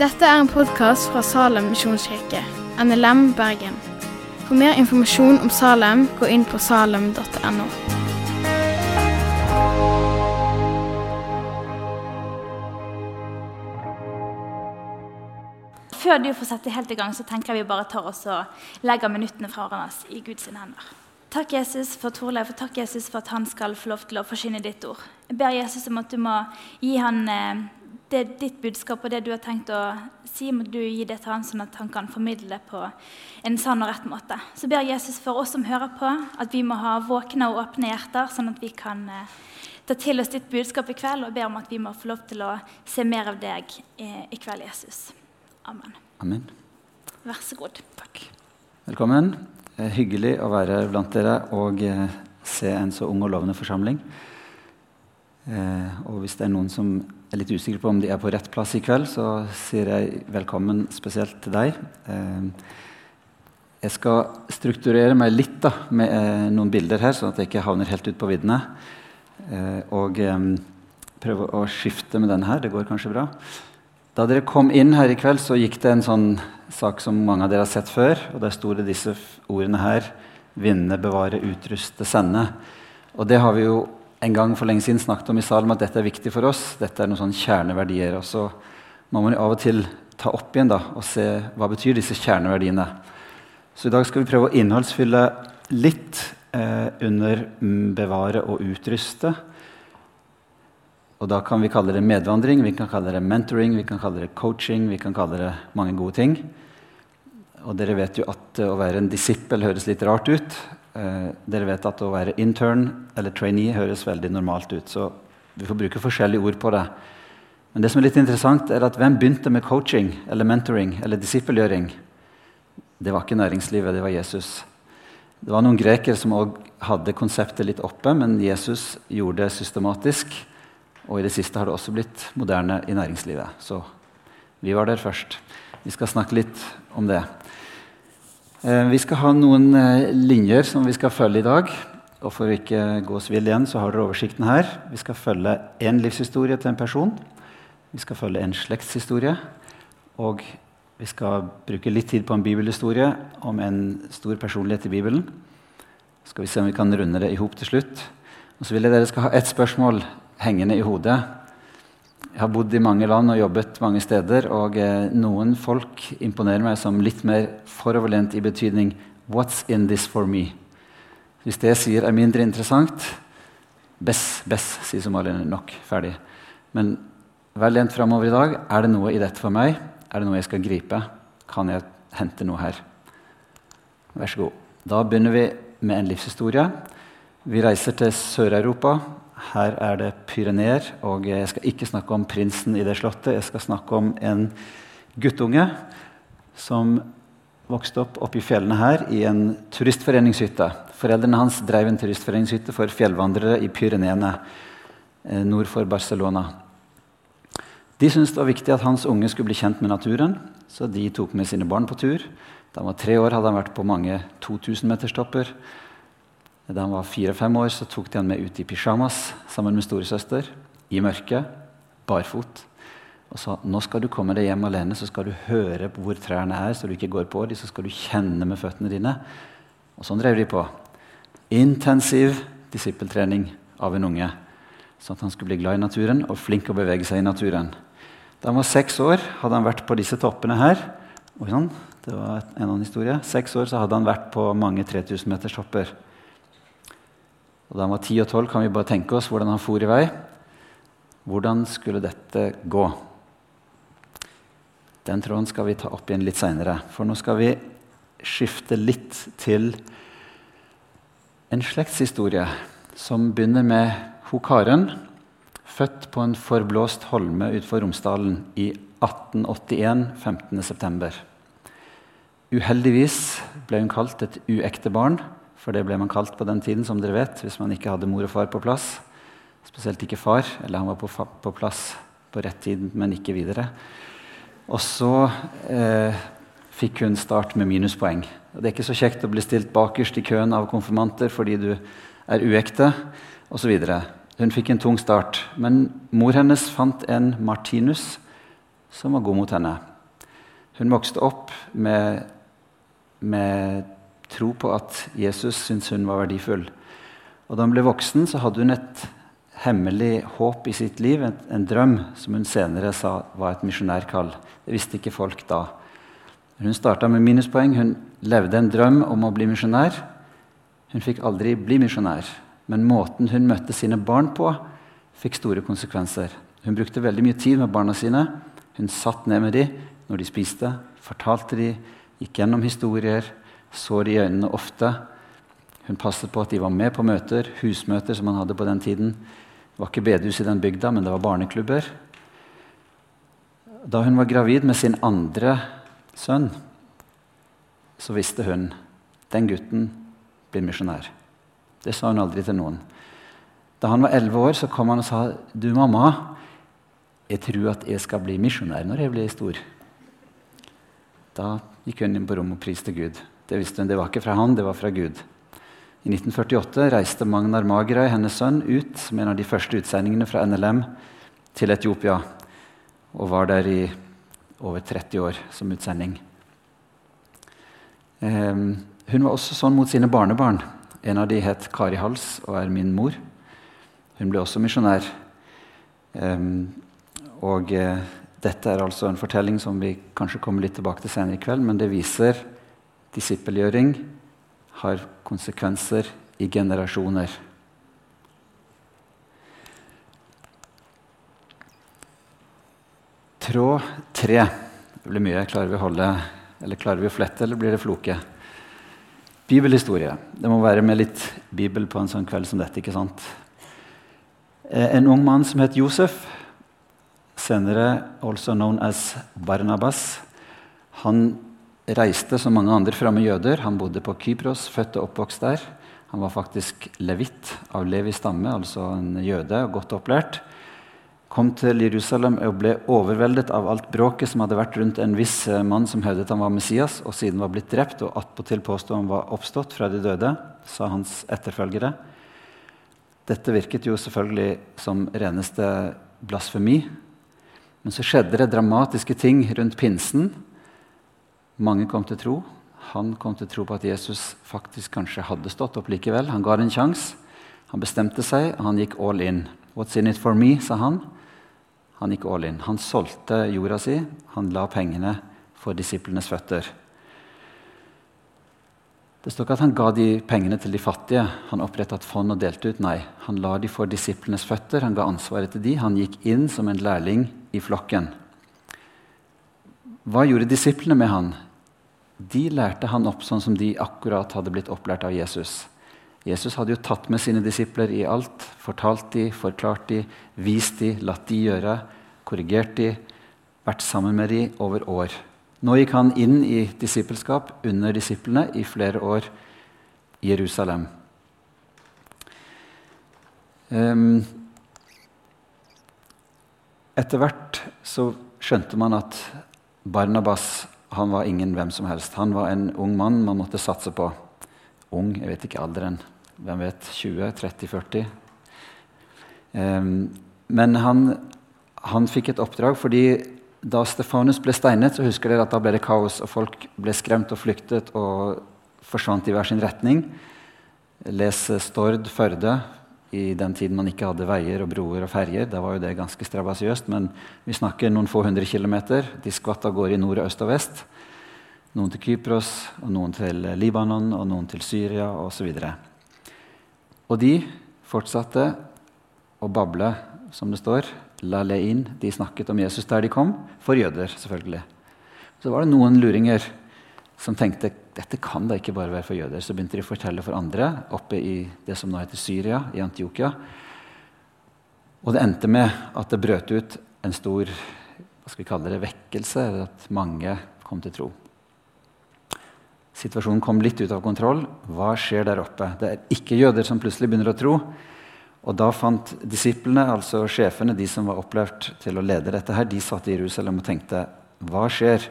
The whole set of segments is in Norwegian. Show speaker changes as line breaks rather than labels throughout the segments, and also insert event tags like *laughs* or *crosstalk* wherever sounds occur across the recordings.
Dette er en podkast fra Salem misjonskirke, NLM Bergen. For mer informasjon om Salem, gå inn på salem.no.
Før du får sette helt i gang, så tenker jeg vi bare tar oss og legger minuttene fra hverandre i Guds hender. Takk, Jesus, for Torleif, og takk, Jesus, for at han skal få lov til å forsyne ditt ord. Jeg ber Jesus om at du må gi han eh, det, ditt budskap og det du har tenkt å si, må du gi det til han, sånn at han kan formidle det på en sann og rett måte. Så ber Jesus for oss som hører på, at vi må ha våkne og åpne hjerter, sånn at vi kan eh, ta til oss ditt budskap i kveld, og ber om at vi må få lov til å se mer av deg eh, i kveld, Jesus. Amen.
Amen.
Vær så god.
Takk. Velkommen. Eh, hyggelig å være her blant dere og eh, se en så ung og lovende forsamling. Eh, og hvis det er noen som er litt usikre på om de er på rett plass i kveld, så sier jeg velkommen spesielt til deg. Jeg skal strukturere meg litt da, med noen bilder her, sånn at jeg ikke havner helt ut på viddene. Og prøve å skifte med denne her. Det går kanskje bra. Da dere kom inn her i kveld, så gikk det en sånn sak som mange av dere har sett før. og Der sto det disse ordene her. Vinne, bevare, utruste, sende. Og det har vi jo en gang for lenge siden snakket om i Salm at dette er viktig for oss. Dette er noen sånne kjerneverdier. Og så må man jo av og til ta opp igjen da, og se hva betyr disse kjerneverdiene. Så i dag skal vi prøve å innholdsfylle litt eh, under bevare og utruste. Og da kan vi kalle det medvandring, vi kan kalle det mentoring, vi kan kalle det coaching, vi kan kalle det mange gode ting. Og dere vet jo at å være en disippel høres litt rart ut. Eh, dere vet at å være intern eller trainee høres veldig normalt ut. Så vi får bruke forskjellige ord på det. Men det som er litt interessant er at hvem begynte med coaching eller mentoring eller disippelgjøring? Det var ikke næringslivet, det var Jesus. Det var noen grekere som òg hadde konseptet litt oppe, men Jesus gjorde det systematisk. Og i det siste har det også blitt moderne i næringslivet. Så vi var der først. Vi skal snakke litt om det. Eh, vi skal ha noen eh, linjer som vi skal følge i dag. Og For å ikke gå oss vill igjen, så har dere oversikten her. Vi skal følge én livshistorie til en person. Vi skal følge en slektshistorie. Og vi skal bruke litt tid på en bibelhistorie om en stor personlighet i Bibelen. Så skal vi se om vi kan runde det i hop til slutt. Og så vil jeg dere skal ha ett spørsmål hengende i hodet. Jeg har bodd i mange land og jobbet mange steder, og eh, noen folk imponerer meg som litt mer foroverlent i betydning 'What's in this for me?' Hvis det jeg sier, er mindre interessant Bess, bess, sier somalierne. Nok. Ferdig. Men vær lent framover i dag. Er det noe i dette for meg? Er det noe jeg skal gripe? Kan jeg hente noe her? Vær så god. Da begynner vi med en livshistorie. Vi reiser til Sør-Europa, her er det Pyreneer, og jeg skal ikke snakke om prinsen i det slottet. Jeg skal snakke om en guttunge som vokste opp i fjellene her i en turistforeningshytte. Foreldrene hans drev en turistforeningshytte for fjellvandrere i Pyreneene eh, nord for Barcelona. De syntes det var viktig at hans unge skulle bli kjent med naturen, så de tok med sine barn på tur. Da han var tre år, hadde han vært på mange 2000-meterstopper. Da han var fire-fem år, så tok de han med ut i pysjamas sammen med storesøster. I mørket, barfot. Og sa nå skal du komme deg hjem alene, så skal du høre hvor trærne er, så du ikke går på dem, så skal du kjenne med føttene dine. Og sånn drev de på. Intensiv disippeltrening av en unge. Sånn at han skulle bli glad i naturen og flink å bevege seg i naturen. Da han var seks år, hadde han vært på disse toppene her. Oi, sånn, det var en annen historie. Seks år så hadde han vært på mange 3000 meters topper. Og Da han var 10 og 12, kan vi bare tenke oss hvordan han for i vei. Hvordan skulle dette gå? Den tråden skal vi ta opp igjen litt seinere. For nå skal vi skifte litt til en slektshistorie som begynner med ho Karen, født på en forblåst holme utenfor Romsdalen i 1881, 15.9. Uheldigvis ble hun kalt et uekte barn for det ble man kalt på den tiden, som dere vet, hvis man ikke hadde mor og far på plass. Spesielt ikke far, eller han var på, på plass på rett tid, men ikke videre. Og så eh, fikk hun start med minuspoeng. Og det er ikke så kjekt å bli stilt bakerst i køen av konfirmanter fordi du er uekte osv. Hun fikk en tung start, men mor hennes fant en Martinus som var god mot henne. Hun vokste opp med, med tro på at Jesus syntes hun var verdifull. Og Da hun ble voksen, så hadde hun et hemmelig håp i sitt liv, en, en drøm, som hun senere sa var et misjonærkall. Det visste ikke folk da. Hun starta med minuspoeng. Hun levde en drøm om å bli misjonær. Hun fikk aldri bli misjonær, men måten hun møtte sine barn på, fikk store konsekvenser. Hun brukte veldig mye tid med barna sine. Hun satt ned med dem når de spiste, fortalte dem, gikk gjennom historier, så de i øynene ofte. Hun passet på at de var med på møter, husmøter som man hadde på den tiden. Det var ikke bedehus i den bygda, men det var barneklubber. Da hun var gravid med sin andre sønn, så visste hun den gutten blir misjonær. Det sa hun aldri til noen. Da han var elleve år, så kom han og sa du mamma, jeg tror at jeg skal bli misjonær når jeg blir stor. Da gikk hun inn på rommet og priste Gud. Det visste hun, det var ikke fra han, det var fra Gud. I 1948 reiste Magnar Magerøy, hennes sønn, ut som en av de første utsendingene fra NLM til Etiopia. Og var der i over 30 år som utsending. Eh, hun var også sånn mot sine barnebarn. En av de het Kari Hals og er min mor. Hun ble også misjonær. Eh, og eh, dette er altså en fortelling som vi kanskje kommer litt tilbake til senere i kveld, men det viser disippelgjøring har konsekvenser i generasjoner. Tråd tre. Det blir mye. Klarer vi å holde, eller klarer vi å flette, eller blir det floke? Bibelhistorie. Det må være med litt bibel på en sånn kveld som dette. ikke sant? Eh, en ung mann som het Josef, senere also known as Barnabas, han reiste som mange andre framme jøder. Han bodde på Kypros, født og oppvokst der. Han var faktisk levitt av Levi stamme, altså en jøde og godt opplært. Kom til Jerusalem og ble overveldet av alt bråket som hadde vært rundt en viss eh, mann som hevdet han var Messias, og siden var blitt drept, og attpåtil påsto han var oppstått fra de døde, sa hans etterfølgere. Dette virket jo selvfølgelig som reneste blasfemi. Men så skjedde det dramatiske ting rundt pinsen mange kom til tro. Han kom til tro på at Jesus faktisk kanskje hadde stått opp likevel. Han ga det en sjanse. Han bestemte seg, og han gikk all in. What's in it for me, sa han. Han gikk all in. Han solgte jorda si. Han la pengene for disiplenes føtter. Det står ikke at han ga de pengene til de fattige. Han oppretta et fond og delte ut. Nei, han la de for disiplenes føtter. Han ga ansvaret til de. Han gikk inn som en lærling i flokken. Hva gjorde disiplene med han? De lærte han opp sånn som de akkurat hadde blitt opplært av Jesus. Jesus hadde jo tatt med sine disipler i alt. Fortalt de, forklart de, vist de, latt de gjøre, korrigert de, vært sammen med de over år. Nå gikk han inn i disippelskap under disiplene i flere år i Jerusalem. Um, etter hvert så skjønte man at Barnabas han var ingen hvem som helst. Han var en ung mann man måtte satse på. Ung, jeg vet ikke alderen. Hvem vet? 20, 30, 40? Um, men han, han, fikk et oppdrag fordi da Stefanus ble steinet, så husker dere at da ble det kaos, og folk ble skremt og flyktet og forsvant i hver sin retning. Les Stord, Førde, i den tiden man ikke hadde veier og broer og ferjer. Da var jo det ganske strabasiøst, men vi snakker noen få hundre kilometer. De skvatt av gårde i nord, øst og vest. Noen til Kypros, og noen til Libanon, og noen til Syria osv. Og, og de fortsatte å bable, som det står. La lein. De snakket om Jesus der de kom, for jøder, selvfølgelig. Så var det noen luringer som tenkte dette kan da ikke bare være for jøder. Så begynte de å fortelle for andre oppe i det som nå heter Syria, i Antiokia. Og det endte med at det brøt ut en stor hva skal vi kalle det, vekkelse, at mange kom til tro. Situasjonen kom litt ut av kontroll. Hva skjer der oppe? Det er ikke jøder som plutselig begynner å tro. Og da fant disiplene, altså sjefene, de som var opplært til å lede dette, her, de satt i Jerusalem og tenkte hva skjer?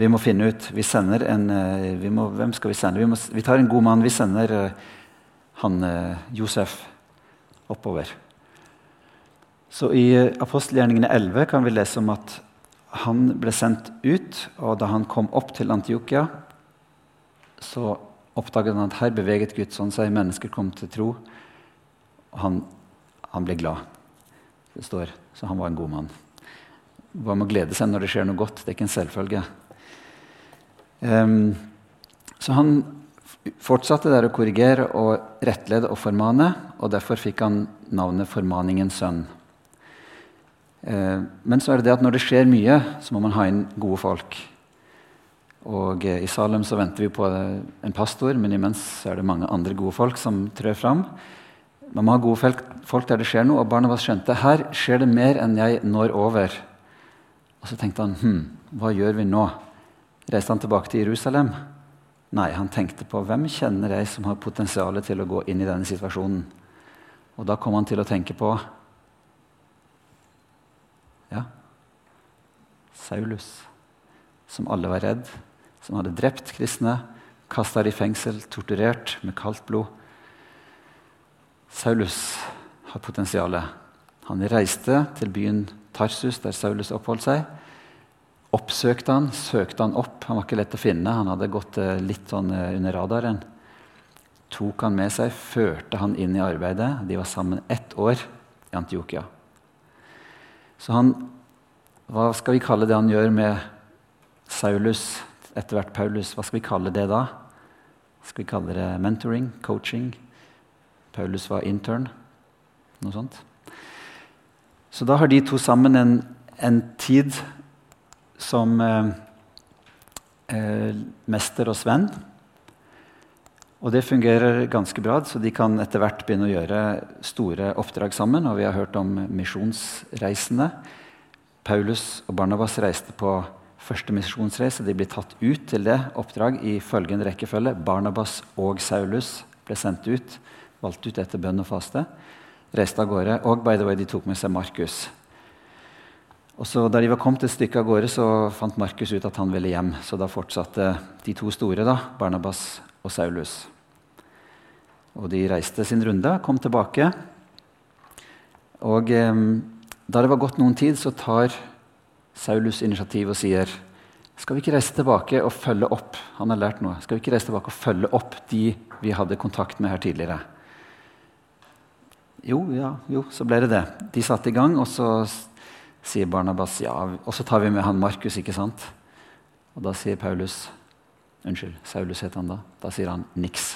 Vi må finne ut vi sender en, eh, vi må, Hvem skal vi sende? Vi, må, vi, tar en god mann. Vi sender uh, han uh, Josef oppover. Så I apostelgjerningene 11 kan vi lese om at han ble sendt ut, og da han kom opp til Antiokia, så oppdaget han at her beveget Guds ånd seg, mennesker kom til tro. Og han, han ble glad. Det står, Så han var en god mann. Hva med å glede seg når det skjer noe godt? Det er ikke en selvfølge. Um, så han fortsatte der å korrigere og rettlede og formane, og derfor fikk han navnet Formaningens sønn. Eh, men så er det det at når det skjer mye, så må man ha inn gode folk. Og eh, I Salem så venter vi på en pastor, men imens er det mange andre gode folk som trør fram. Man må ha gode folk der det skjer noe, og Barnabas skjønte her skjer det mer enn jeg når over. Og så tenkte han hm, hva gjør vi nå? Reiste han tilbake til Jerusalem? Nei, han tenkte på hvem kjenner jeg som har potensial til å gå inn i denne situasjonen. Og da kom han til å tenke på ja. Saulus, som alle var redd, som hadde drept kristne, kasta i fengsel, torturert med kaldt blod. Saulus har potensialet. Han reiste til byen Tarsus, der Saulus oppholdt seg. Oppsøkte han, søkte han opp. Han var ikke lett å finne. Han hadde gått eh, litt sånn eh, under radaren. Tok han med seg, førte han inn i arbeidet. De var sammen ett år i Antiokia. Så han Hva skal vi kalle det han gjør med Saulus, etter hvert Paulus? Hva skal vi kalle det da? Skal vi kalle det mentoring? Coaching? Paulus var intern? Noe sånt. Så da har de to sammen en, en tid som eh, eh, mester og svenn. Og det fungerer ganske bra, så de kan etter hvert begynne å gjøre store oppdrag sammen. Og vi har hørt om misjonsreisende. Paulus og Barnabas reiste på første misjonsreise. De ble tatt ut til det oppdrag i følgende rekkefølge. Barnabas og Saulus ble sendt ut, valgt ut etter bønn og faste. Reiste av gårde. Og by the way, de tok med seg Markus. Og så Da de var kommet et stykke av gårde, så fant Markus ut at han ville hjem. Så da fortsatte de to store, da, Barnabas og Saulus. Og de reiste sin runde, kom tilbake. Og eh, da det var gått noen tid, så tar Saulus initiativ og sier skal vi ikke reise tilbake og følge opp han har lært noe, skal vi ikke reise tilbake og følge opp de vi hadde kontakt med her tidligere? Jo, ja, jo, så ble det det. De satte i gang, og så sier Barnabas ja, og så tar vi med han Markus, ikke sant? Og da sier Paulus Unnskyld, Saulus het han da. Da sier han niks.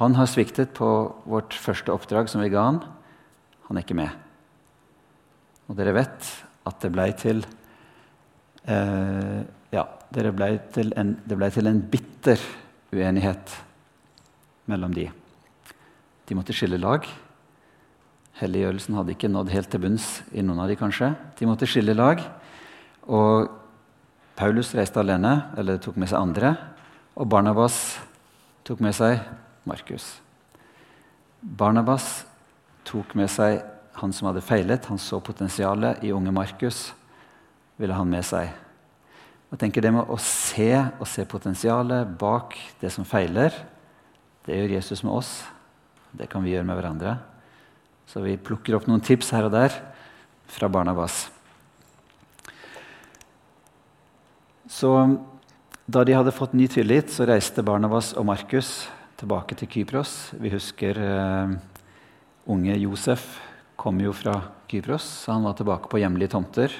Han har sviktet på vårt første oppdrag som vi ga han. Han er ikke med. Og dere vet at det ble til eh, Ja, ble til en, det ble til en bitter uenighet mellom de. De måtte skille lag. Helliggjørelsen hadde ikke nådd helt til bunns i noen av de kanskje. De måtte skille lag. Og Paulus reiste alene, eller tok med seg andre. Og Barnabas tok med seg Markus. Barnabas tok med seg han som hadde feilet. Han så potensialet i unge Markus. ville han med seg. Jeg tenker Det med å se og se potensialet bak det som feiler, det gjør Jesus med oss. Det kan vi gjøre med hverandre. Så vi plukker opp noen tips her og der fra Barnabas. Så da de hadde fått ny tillit, så reiste Barnabas og Markus tilbake til Kypros. Vi husker uh, unge Josef kom jo fra Kypros, så han var tilbake på hjemlige tomter.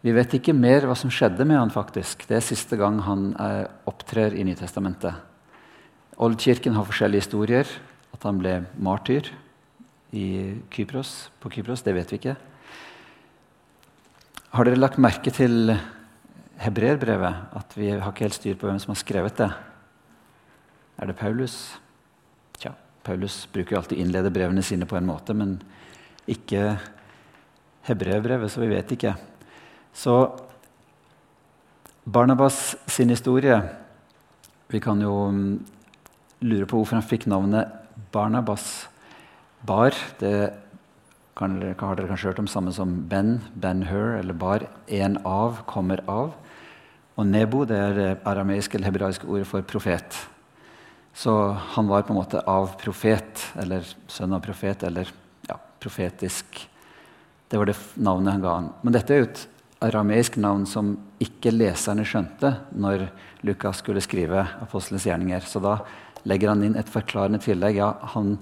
Vi vet ikke mer hva som skjedde med han faktisk. Det er siste gang han uh, opptrer i Nytestamentet. Oldkirken har forskjellige historier. At han ble martyr Kypros, på Kypros, det vet vi ikke. Har dere lagt merke til hebreerbrevet? At vi har ikke helt styr på hvem som har skrevet det? Er det Paulus? Tja, Paulus bruker jo alltid innlede brevene sine på en måte, men ikke hebreerbrevet, så vi vet ikke. Så Barnabas sin historie Vi kan jo mm, lure på hvorfor han fikk navnet Barnabas. Bar det kan, har dere kanskje hørt om samme som Ben, Ben-Hur eller Bar. En av kommer av. Og Nebo det er det arameiske eller hebraiske ordet for profet. Så han var på en måte av profet, eller sønn av profet, eller ja, profetisk Det var det navnet han ga han. Men dette er jo et arameisk navn som ikke leserne skjønte når Lukas skulle skrive apostelens gjerninger. Så da legger han inn et forklarende tillegg. Ja, han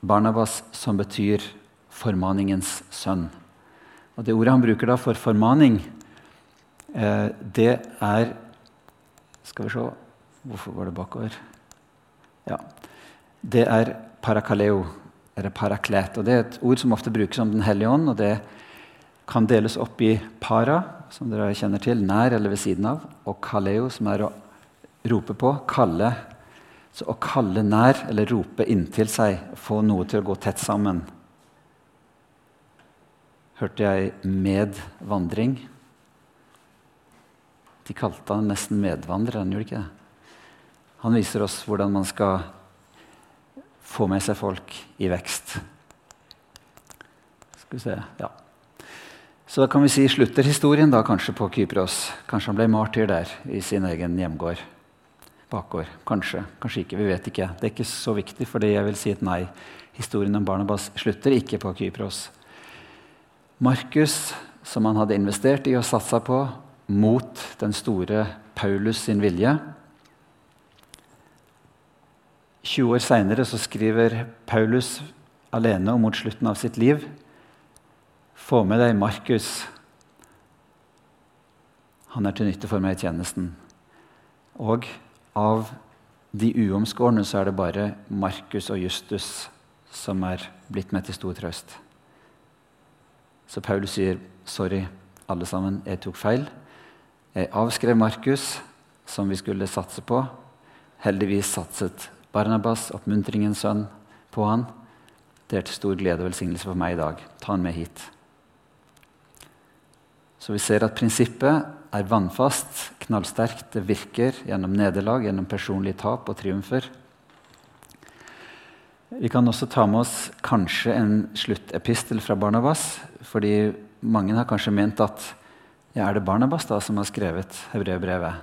Barnabas, som betyr formaningens sønn. Og Det ordet han bruker da for formaning, eh, det er Skal vi se Hvorfor går det bakover? Ja. Det er parakaleo, eller paraklet. Og Det er et ord som ofte brukes om Den hellige ånd. og det kan deles opp i para, som dere kjenner til, nær eller ved siden av, og kaleo, som er å rope på, kalle. Så å kalle nær eller rope inntil seg, få noe til å gå tett sammen. Hørte jeg medvandring? De kalte han nesten medvandrer, han gjorde ikke det? Han viser oss hvordan man skal få med seg folk i vekst. Skal vi se Ja. Så da kan vi si slutter historien da kanskje på Kypros. Kanskje han ble martyr der i sin egen hjemgård. Bakgård. Kanskje. Kanskje ikke. Vi vet ikke. Det er ikke så viktig, fordi jeg vil si et nei. Historien om Barnabas slutter ikke på Kypros. Markus, som han hadde investert i og satsa på, mot den store Paulus sin vilje, 20 år seinere skriver Paulus alene og mot slutten av sitt liv Få med deg Markus. Han er til nytte for meg i tjenesten. Og av de uomskårne så er det bare Markus og Justus som er blitt med til stor trøst. Så Paulus sier, 'Sorry, alle sammen, jeg tok feil.' Jeg avskrev Markus, som vi skulle satse på. Heldigvis satset Barnabas, oppmuntringens sønn, på han. Det er til stor glede og velsignelse for meg i dag. Ta han med hit. Så vi ser at prinsippet er vannfast, knallsterkt. Det virker gjennom nederlag, gjennom personlige tap og triumfer. Vi kan også ta med oss kanskje en sluttepistel fra Barnabas. fordi mange har kanskje ment at ja, er det Barnabas da som har skrevet hebreerbrevet?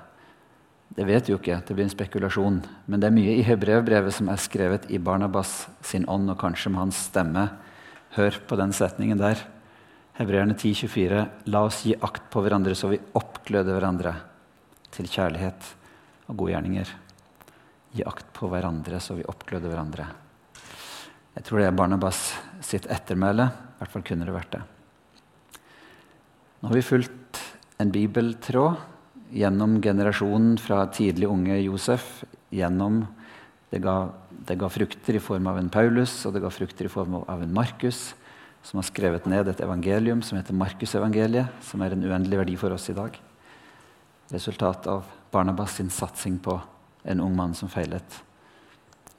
Det vet vi jo ikke, det blir en spekulasjon. Men det er mye i hebreerbrevet som er skrevet i Barnabas sin ånd, og kanskje med hans stemme. Hør på den setningen der. Hebreerne 10,24.: La oss gi akt på hverandre så vi oppgløder hverandre til kjærlighet og gode gjerninger. Gi akt på hverandre så vi oppgløder hverandre. Jeg tror det er Barnabas sitt ettermæle. I hvert fall kunne det vært det. Nå har vi fulgt en bibeltråd gjennom generasjonen fra tidlig unge Josef gjennom det ga, det ga, frukter i form av en Paulus og det ga frukter i form av en Markus, som har skrevet ned et evangelium som heter Markusevangeliet, som er en uendelig verdi for oss i dag. Resultat av Barnabas sin satsing på en ung mann som feilet.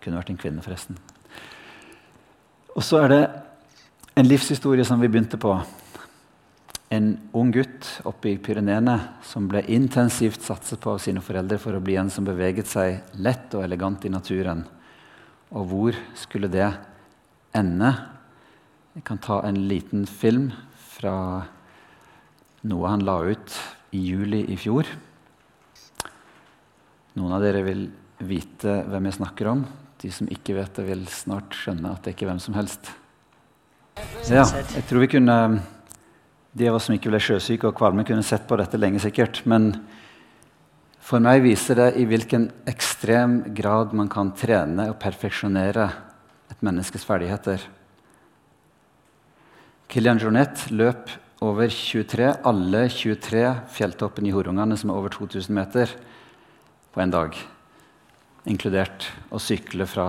Kunne vært en kvinne, forresten. Og så er det en livshistorie som vi begynte på en ung gutt oppe i Pyreneene som ble intensivt satset på av sine foreldre for å bli en som beveget seg lett og elegant i naturen. Og hvor skulle det ende? Jeg kan ta en liten film fra noe han la ut i juli i fjor. Noen av dere vil vite hvem jeg snakker om. De som ikke vet det, vil snart skjønne at det ikke er hvem som helst. Ja, jeg tror vi kunne de av oss som ikke ble sjøsyke og kvalme, kunne sett på dette lenge sikkert. Men for meg viser det i hvilken ekstrem grad man kan trene og perfeksjonere et menneskes ferdigheter. Kilian Jornet løp over 23, alle 23 fjelltoppene i Horungane, som er over 2000 meter, på en dag. Inkludert å sykle fra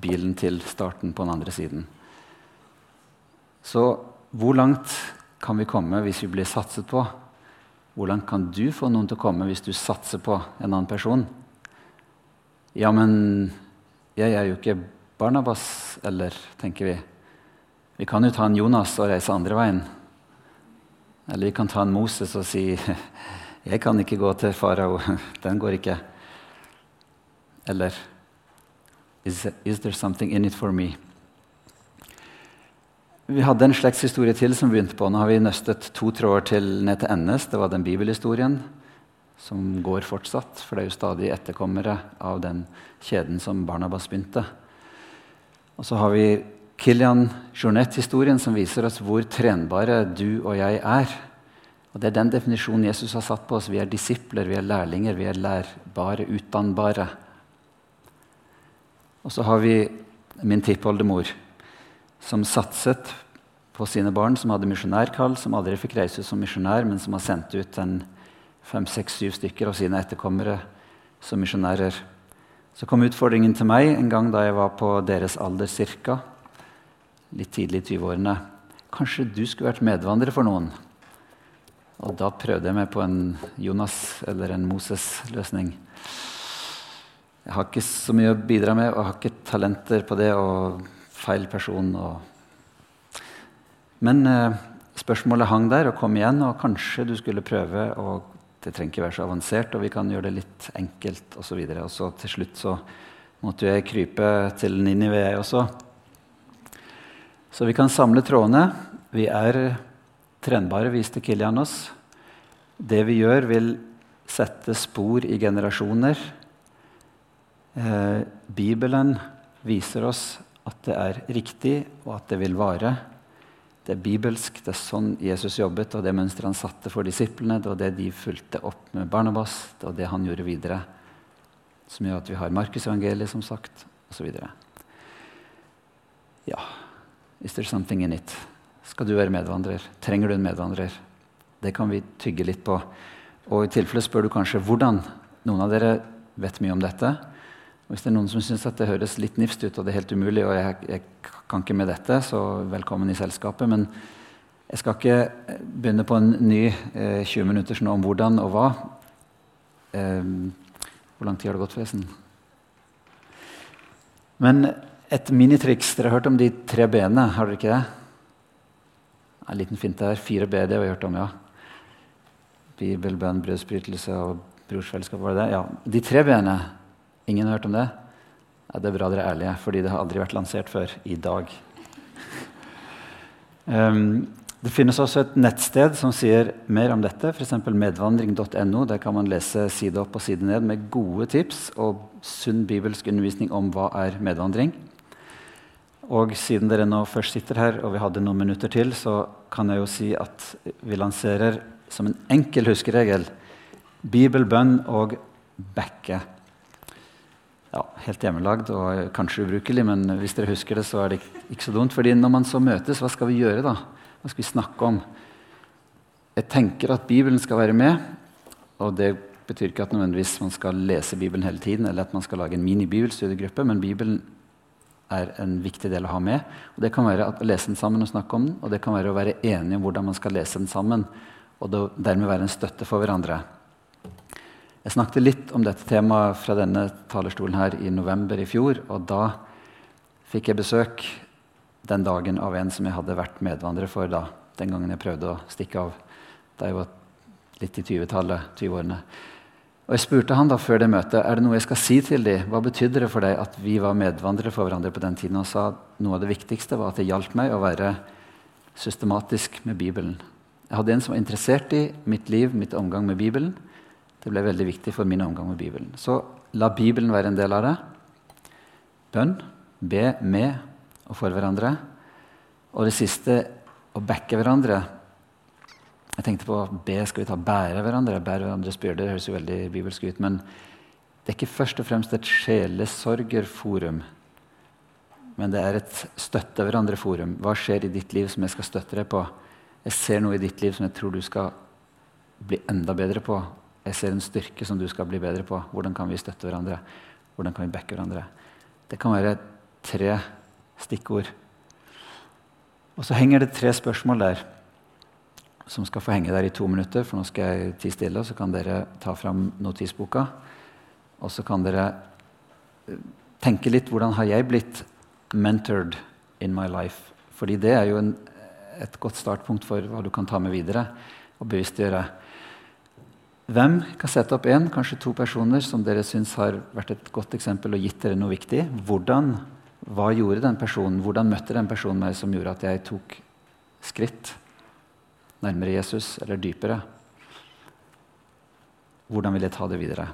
bilen til starten på den andre siden. Så hvor langt kan vi komme hvis vi blir satset på? Hvordan kan du få noen til å komme hvis du satser på en annen person? Ja, men jeg er jo ikke Barnabas, eller, tenker vi. Vi kan jo ta en Jonas og reise andre veien. Eller vi kan ta en Moses og si *laughs* jeg kan ikke gå til farao. *laughs* Den går ikke. Eller is, is there something in it for me? Vi hadde en slektshistorie til som begynte på. Nå har vi nøstet to tråder til ned til NS. Det var den bibelhistorien som går fortsatt. For det er jo stadig etterkommere av den kjeden som Barnabas begynte. Og så har vi Kilian Jornet-historien som viser oss hvor trenbare du og jeg er. Og Det er den definisjonen Jesus har satt på oss. Vi er disipler, vi er lærlinger, vi er lærbare, utdannbare. Og så har vi min tippoldemor, som satset på sine barn, som hadde misjonærkall, som aldri fikk reise ut som misjonær, men som har sendt ut en fem, seks, syv stykker av sine etterkommere som misjonærer. Så kom utfordringen til meg en gang da jeg var på deres alder cirka, litt tidlig i 20-årene. Kanskje du skulle vært medvandrer for noen? Og da prøvde jeg meg på en Jonas- eller en Moses-løsning. Jeg har ikke så mye å bidra med og har ikke talenter på det. og feil person. Og... Men eh, spørsmålet hang der og kom igjen, og kanskje du skulle prøve. og Det trenger ikke være så avansert, og vi kan gjøre det litt enkelt osv. Og, så og så til slutt så måtte jeg krype til Ninive, jeg også. Så vi kan samle trådene. Vi er trenbare, viste Kilian oss. Det vi gjør, vil sette spor i generasjoner. Eh, Bibelen viser oss at det er riktig, og at det vil vare. Det er bibelsk, det er sånn Jesus jobbet, og det mønsteret han satte for disiplene, det var det de fulgte opp med Barnabas, det var det han gjorde videre. Som gjør at vi har Markusevangeliet, som sagt, osv. Ja, is there something in it? Skal du være medvandrer? Trenger du en medvandrer? Det kan vi tygge litt på. Og i tilfelle spør du kanskje hvordan. Noen av dere vet mye om dette. Og hvis det er noen som syns det høres litt nifst ut og det er helt umulig, og jeg, jeg, kan ikke med dette, så velkommen i selskapet. Men jeg skal ikke eh, begynne på en ny eh, 20 minutters nå om hvordan og hva. Eh, hvor lang tid har det gått, forresten? Men et minitriks Dere har hørt om de tre b-ene, har dere ikke det? En liten finte her. Fire b, det har vi hørt om, ja. Bibel, bønn, brødsbrytelse og brorsfellesskap. var det det? Ja. De tre b-ene Ingen har hørt om det? Ja, det er bra dere er ærlige, fordi det har aldri vært lansert før i dag. Um, *laughs* det finnes også et nettsted som sier mer om dette, f.eks. medvandring.no. Der kan man lese side opp og side ned med gode tips og sunn bibelsk undervisning om hva er medvandring. Og siden dere nå først sitter her, og vi hadde noen minutter til, så kan jeg jo si at vi lanserer som en enkel huskeregel Bibel, bønn og backe ja, helt hjemmelagd og kanskje ubrukelig, men hvis dere husker det, så er det ikke så dumt. Fordi når man så møtes, hva skal vi gjøre da? Hva skal vi snakke om? Jeg tenker at Bibelen skal være med. Og det betyr ikke at nødvendigvis man skal lese Bibelen hele tiden, eller at man skal lage en mini-bibelstudiegruppe, men Bibelen er en viktig del å ha med. Og Det kan være å lese den sammen og snakke om den, og det kan være å være enige om hvordan man skal lese den sammen, og dermed være en støtte for hverandre. Jeg snakket litt om dette temaet fra denne talerstolen her i november i fjor. Og da fikk jeg besøk den dagen av en som jeg hadde vært medvandrer for da, den gangen jeg prøvde å stikke av da jeg var litt i 20-tallet, 20-årene. Og Jeg spurte han da før det møtet er det noe jeg skal si til dem. Hva betydde det for deg at vi var medvandrere for hverandre på den tiden? Og sa at noe av det viktigste var at det hjalp meg å være systematisk med Bibelen. Jeg hadde en som var interessert i mitt liv, mitt omgang med Bibelen. Det ble veldig viktig for min omgang med Bibelen. Så la Bibelen være en del av det. Bønn. Be med og for hverandre. Og det siste å backe hverandre. Jeg tenkte på be, skal vi ta bære hverandre? Bære hverandres byrder. Høres jo veldig bibelsk ut. Men det er ikke først og fremst et sjelesorgerforum. Men det er et støtte hverandre-forum. Hva skjer i ditt liv som jeg skal støtte deg på? Jeg ser noe i ditt liv som jeg tror du skal bli enda bedre på. Jeg ser en styrke som du skal bli bedre på. Hvordan kan vi støtte hverandre? Hvordan kan vi backe hverandre? Det kan være tre stikkord. Og så henger det tre spørsmål der som skal få henge der i to minutter. For nå skal jeg tie stille, og så kan dere ta fram notisboka. Og så kan dere eh, tenke litt hvordan har jeg blitt mentored in my life? Fordi det er jo en, et godt startpunkt for hva du kan ta med videre og bevisstgjøre. Hvem kan sette opp én, kanskje to personer som dere syns har vært et godt eksempel og gitt dere noe viktig? Hvordan, hva gjorde den personen? Hvordan møtte den personen meg som gjorde at jeg tok skritt nærmere Jesus, eller dypere? Hvordan vil jeg ta det videre?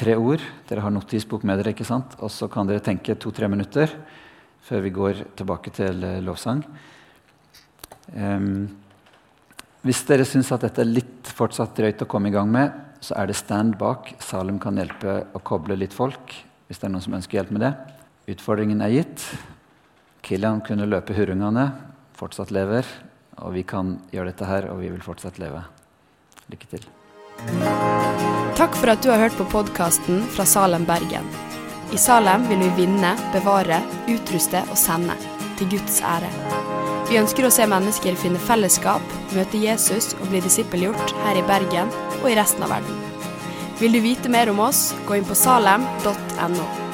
Tre ord. Dere har notisbok med dere, ikke sant? og så kan dere tenke to-tre minutter. før vi går tilbake til eh, lovsang. Um, hvis dere syns at dette er litt fortsatt drøyt å komme i gang med, så er det stand bak. Salem kan hjelpe å koble litt folk hvis det er noen som ønsker hjelp med det. Utfordringen er gitt. Kilian kunne løpe hurungene. fortsatt lever. Og vi kan gjøre dette her, og vi vil fortsatt leve. Lykke til.
Takk for at du har hørt på podkasten fra Salem, Bergen. I Salem vil vi vinne, bevare, utruste og sende. Til Guds ære. Vi ønsker å se mennesker finne fellesskap, møte Jesus og bli disippelgjort her i Bergen og i resten av verden. Vil du vite mer om oss, gå inn på salem.no.